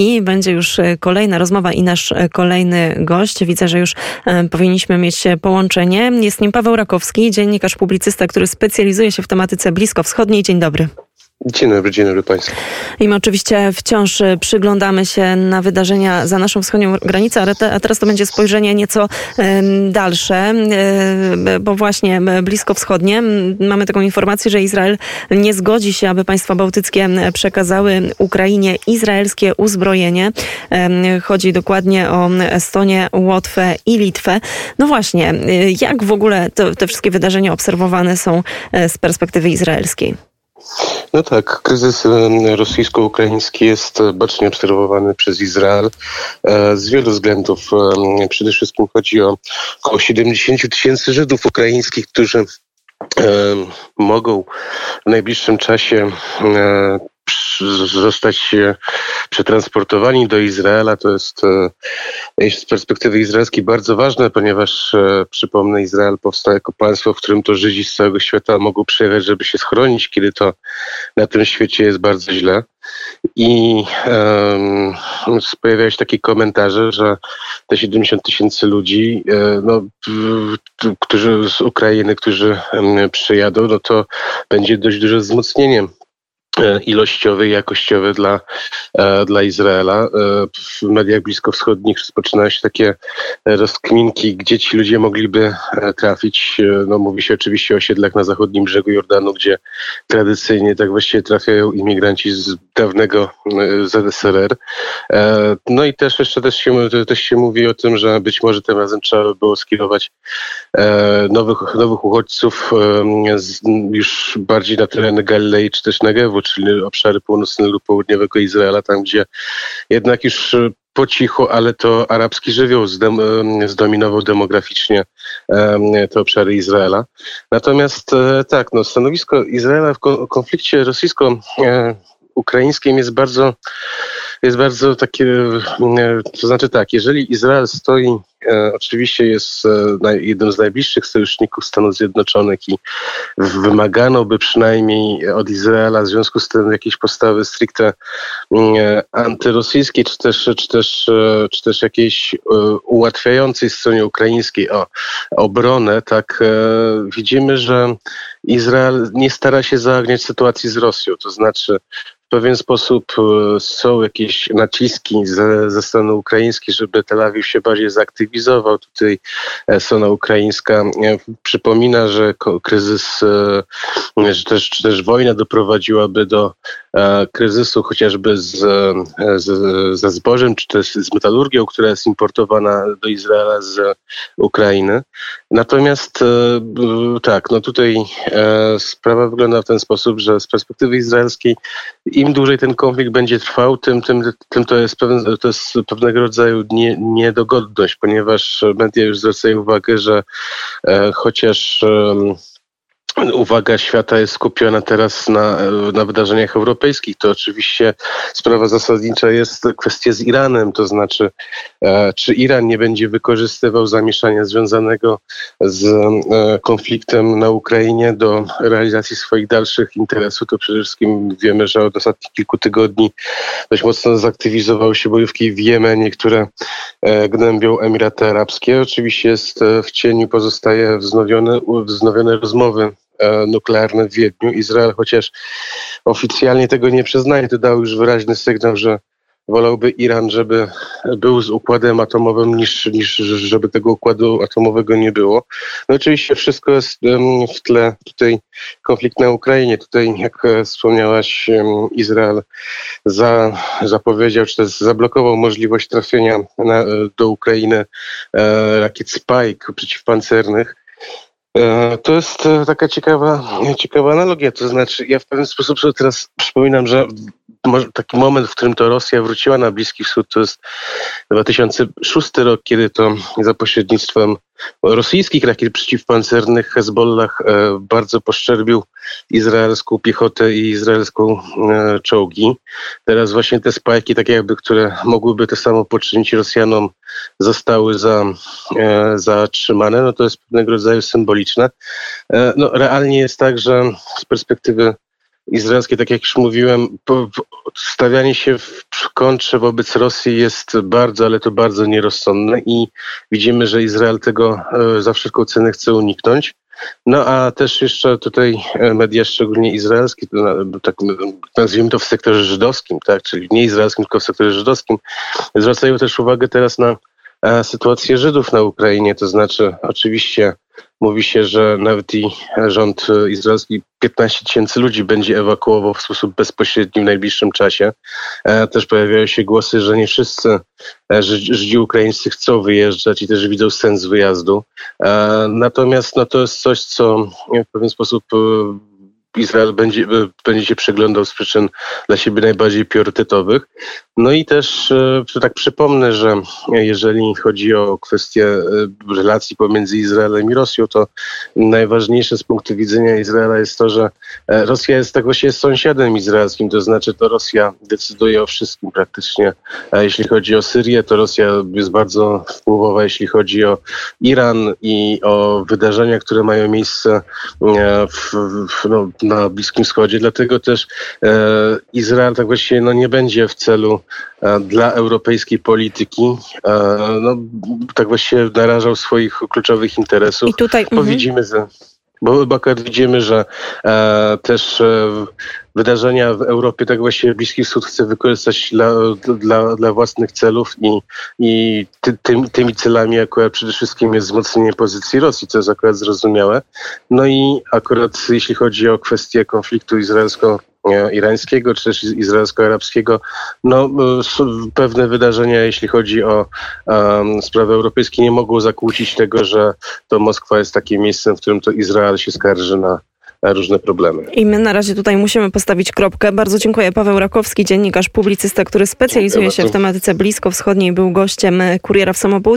I będzie już kolejna rozmowa i nasz kolejny gość. Widzę, że już powinniśmy mieć połączenie. Jest nim Paweł Rakowski, dziennikarz, publicysta, który specjalizuje się w tematyce bliskowschodniej. Dzień dobry. Dzień dobry, dzień dobry Państwu. I my oczywiście wciąż przyglądamy się na wydarzenia za naszą wschodnią granicą, a teraz to będzie spojrzenie nieco dalsze, bo właśnie blisko wschodnie mamy taką informację, że Izrael nie zgodzi się, aby państwa bałtyckie przekazały Ukrainie izraelskie uzbrojenie. Chodzi dokładnie o Estonię, Łotwę i Litwę. No właśnie, jak w ogóle to, te wszystkie wydarzenia obserwowane są e, z perspektywy izraelskiej? No tak, kryzys rosyjsko-ukraiński jest bacznie obserwowany przez Izrael e, z wielu względów. Przede wszystkim chodzi o około 70 tysięcy Żydów ukraińskich, którzy mogą w najbliższym czasie e, zostać przetransportowani do Izraela. To jest e, z perspektywy izraelskiej bardzo ważne, ponieważ e, przypomnę, Izrael powstał jako państwo, w którym to Żydzi z całego świata mogą przyjechać, żeby się schronić, kiedy to na tym świecie jest bardzo źle. I um, pojawiają się takie komentarze, że te 70 tysięcy ludzi, e, no, którzy z Ukrainy, którzy przyjadą, no to będzie dość duże wzmocnienie E, ilościowe i jakościowe dla, e, dla Izraela. E, w mediach bliskowschodnich rozpoczynają się takie rozkminki, gdzie ci ludzie mogliby trafić. No, mówi się oczywiście o osiedlach na zachodnim brzegu Jordanu, gdzie tradycyjnie tak właściwie trafiają imigranci z dawnego ZSRR. No i też jeszcze też się, też się mówi o tym, że być może tym razem trzeba by było skierować nowych, nowych uchodźców już bardziej na tereny Galilei czy też Negewu, czyli obszary północnego lub południowego Izraela, tam gdzie jednak już e, po cichu, ale to arabski żywioł zdem- zdominował demograficznie te obszary Izraela. Natomiast e, tak, no, stanowisko Izraela w konflikcie rosyjsko-ukraińskim jest bardzo jest bardzo takie, to znaczy tak, jeżeli Izrael stoi E, oczywiście jest e, jednym z najbliższych sojuszników Stanów Zjednoczonych i wymagano by przynajmniej od Izraela w związku z tym jakiejś postawy stricte mm, e, antyrosyjskiej, czy też, czy też, czy też jakiejś ułatwiającej stronie ukraińskiej o obronę, tak widzimy, że Izrael nie stara się zaogniać sytuacji z Rosją, to znaczy pewien sposób są jakieś naciski ze, ze strony ukraińskiej, żeby Tel Awiw się bardziej zaaktywizował aktywizował. Tutaj e, strona ukraińska e, przypomina, że kryzys, e, że też, czy też wojna doprowadziłaby do kryzysu chociażby z, z, ze zbożem, czy też z metalurgią, która jest importowana do Izraela z Ukrainy. Natomiast tak, no tutaj sprawa wygląda w ten sposób, że z perspektywy izraelskiej im dłużej ten konflikt będzie trwał, tym, tym, tym to, jest pewien, to jest pewnego rodzaju nie, niedogodność, ponieważ media już zwracają uwagę, że e, chociaż uwaga świata jest skupiona teraz na, na wydarzeniach europejskich, to oczywiście sprawa zasadnicza jest kwestia z Iranem, to znaczy e, czy Iran nie będzie wykorzystywał zamieszania związanego z e, konfliktem na Ukrainie do realizacji swoich dalszych interesów, to przede wszystkim wiemy, że od ostatnich kilku tygodni dość mocno zaktywizowały się bojówki w Jemenie, które e, gnębią Emiraty Arabskie. Oczywiście jest w cieniu pozostaje wznowione, wznowione rozmowy nuklearne w Wiedniu. Izrael, chociaż oficjalnie tego nie przyznaje, to dał już wyraźny sygnał, że wolałby Iran, żeby był z układem atomowym, niż, niż żeby tego układu atomowego nie było. No oczywiście wszystko jest w tle tutaj konflikt na Ukrainie. Tutaj, jak e, wspomniałaś, Izrael za, zapowiedział, czy też zablokował możliwość trafienia na, do Ukrainy e, rakiet Spike przeciwpancernych. E, to jest e, taka ciekawa, ciekawa analogia. To znaczy, ja w pewien sposób sobie teraz przypominam, że taki moment, w którym to Rosja wróciła na Bliski Wschód, to jest 2006 rok, kiedy to za pośrednictwem rosyjskich rakiet przeciwpancernych Hezbollah e, bardzo poszczerbił izraelską piechotę i izraelską e, czołgi. Teraz właśnie te spajki, takie jakby, które mogłyby to samo poczynić Rosjanom, zostały za, e, zatrzymane. No to jest pewnego rodzaju symboliczne. No realnie jest tak, że z perspektywy izraelskie, tak jak już mówiłem, stawianie się w kontrze wobec Rosji jest bardzo, ale to bardzo nierozsądne i widzimy, że Izrael tego e, za wszelką cenę chce uniknąć. No a też jeszcze tutaj e, media, szczególnie izraelskie, tak nazwijmy to w sektorze żydowskim, tak, czyli nie izraelskim, tylko w sektorze żydowskim, zwracają też uwagę teraz na e, sytuację Żydów na Ukrainie, to znaczy oczywiście Mówi się, że nawet i rząd izraelski 15 tysięcy ludzi będzie ewakuował w sposób bezpośredni w najbliższym czasie. E, też pojawiają się głosy, że nie wszyscy e, Żydzi ukraińscy chcą wyjeżdżać i też widzą sens wyjazdu. E, natomiast no, to jest coś, co w pewien sposób Izrael będzie, będzie się przeglądał z przyczyn dla siebie najbardziej priorytetowych. No i też e, tak przypomnę, że jeżeli chodzi o kwestię e, relacji pomiędzy Izraelem i Rosją, to najważniejsze z punktu widzenia Izraela jest to, że e, Rosja jest tak właściwie sąsiadem izraelskim, to znaczy to Rosja decyduje o wszystkim praktycznie. A jeśli chodzi o Syrię, to Rosja jest bardzo wpływowa, jeśli chodzi o Iran i o wydarzenia, które mają miejsce w, w, no, na Bliskim Wschodzie. Dlatego też Izrael tak właściwie no, nie będzie w celu E, dla europejskiej polityki, e, no, tak właściwie narażał swoich kluczowych interesów. I tutaj, bo mhm. widzimy, że bo akurat widzimy, że e, też e, wydarzenia w Europie, tak właściwie Bliski Wschód chce wykorzystać dla, dla, dla własnych celów i, i ty, tymi, tymi celami akurat przede wszystkim jest wzmocnienie pozycji Rosji, co jest akurat zrozumiałe. No i akurat jeśli chodzi o kwestię konfliktu izraelsko irańskiego czy też izraelsko-arabskiego, no, e, pewne wydarzenia, jeśli chodzi o um, sprawy europejskie, nie mogą zakłócić tego, że to Moskwa jest takim miejscem, w którym to Izrael się skarży na różne problemy. I my na razie tutaj musimy postawić kropkę. Bardzo dziękuję. Paweł Rakowski, dziennikarz, publicysta, który specjalizuje się w tematyce bliskowschodniej, był gościem Kuriera w Samopołudniu.